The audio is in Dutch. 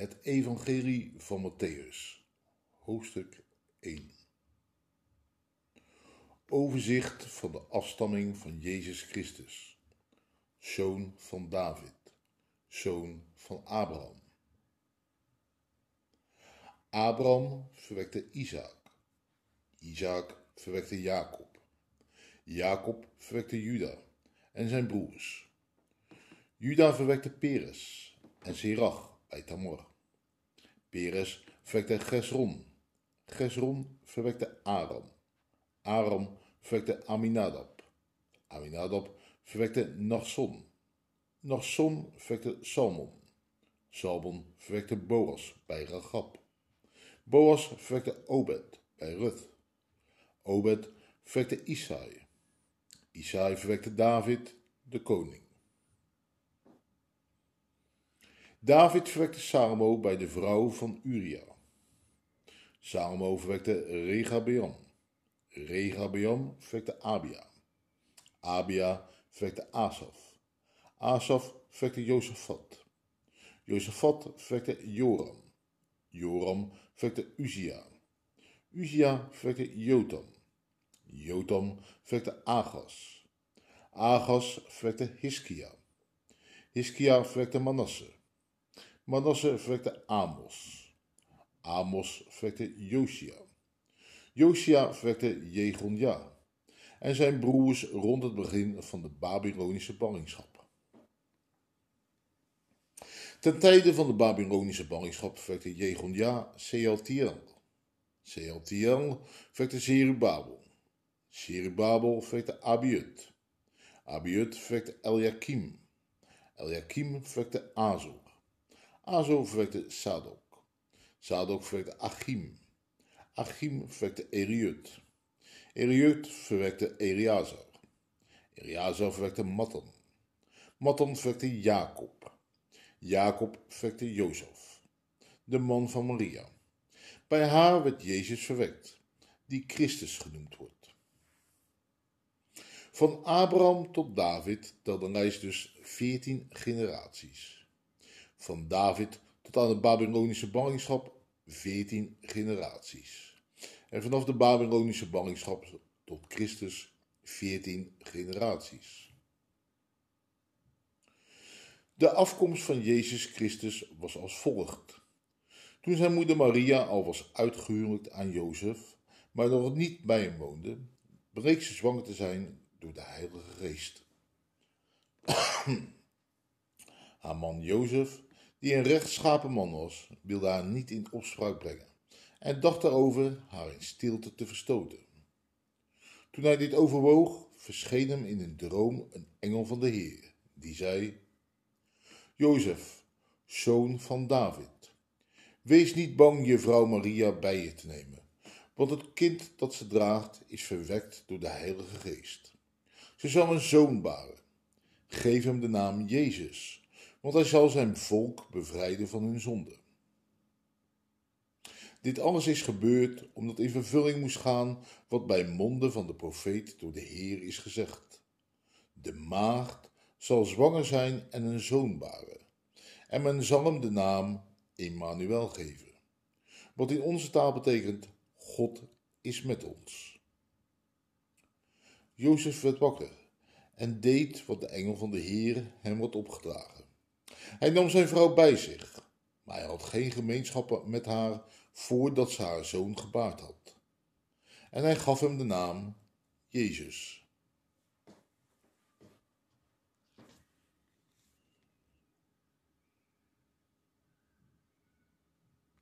Het Evangelie van Matthäus, hoofdstuk 1. Overzicht van de afstamming van Jezus Christus, zoon van David, zoon van Abraham. Abraham verwekte Isaac, Isaac verwekte Jacob, Jacob verwekte Juda en zijn broers. Juda verwekte Peres en Zerach bij Tamor. Peres verwekte Gesron. Gesron verwekte Aram. Aram verwekte Aminadab. Aminadab verwekte Nachson. Nachson verwekte Salmon. Salmon verwekte Boas bij Ragab. Boas verwekte Obed bij Ruth. Obed verwekte Isai. Isai verwekte David, de koning. David verwekte Salomo bij de vrouw van Uria. Salomo verwekte Regabeam. Regabeam verwekte Abia. Abia verwekte Asaf. Asaf verwekte Jozefat. Jozefat verwekte Joram. Joram verwekte Uzia. Uzia verwekte Jotam. Jotam verwekte Agas. Agas verwekte Hiskia. Hiskia verwekte Manasse. Manasse verwekte Amos. Amos verwekte Josia. Josia verwekte Jegonja en zijn broers rond het begin van de Babylonische ballingschap. Ten tijde van de Babylonische ballingschap verwekte Jegonja Sealtiel. Sealtiel verwekte Zerubabel. Zerubabel verwekte Abiut. Abiut verwekte Eliakim. Eliakim verwekte Azor. Azo verwekte Sadok. Sadok verwekte Achim. Achim verwekte Eriut. Eriut verwekte Eliazar. Eliazar verwekte Mattan. Mattan verwekte Jacob. Jacob verwekte Jozef, de man van Maria. Bij haar werd Jezus verwekt, die Christus genoemd wordt. Van Abraham tot David telde lijst dus veertien generaties van David tot aan de Babylonische ballingschap 14 generaties. En vanaf de Babylonische ballingschap tot Christus 14 generaties. De afkomst van Jezus Christus was als volgt. Toen zijn moeder Maria al was uitgehuwelijkd aan Jozef, maar nog niet bij hem woonde, bleek ze zwanger te zijn door de Heilige Geest. Haar man Jozef die een rechtschapen man was, wilde haar niet in opspraak brengen en dacht erover haar in stilte te verstoten. Toen hij dit overwoog, verscheen hem in een droom een engel van de Heer, die zei: Jozef, zoon van David, wees niet bang je vrouw Maria bij je te nemen, want het kind dat ze draagt is verwekt door de Heilige Geest. Ze zal een zoon baren. Geef hem de naam Jezus want hij zal zijn volk bevrijden van hun zonde. Dit alles is gebeurd omdat in vervulling moest gaan wat bij monden van de profeet door de Heer is gezegd. De maagd zal zwanger zijn en een zoon baren, en men zal hem de naam Emmanuel geven, wat in onze taal betekent God is met ons. Jozef werd wakker en deed wat de engel van de Heer hem had opgedragen. Hij nam zijn vrouw bij zich, maar hij had geen gemeenschap met haar voordat ze haar zoon gebaard had. En hij gaf hem de naam Jezus.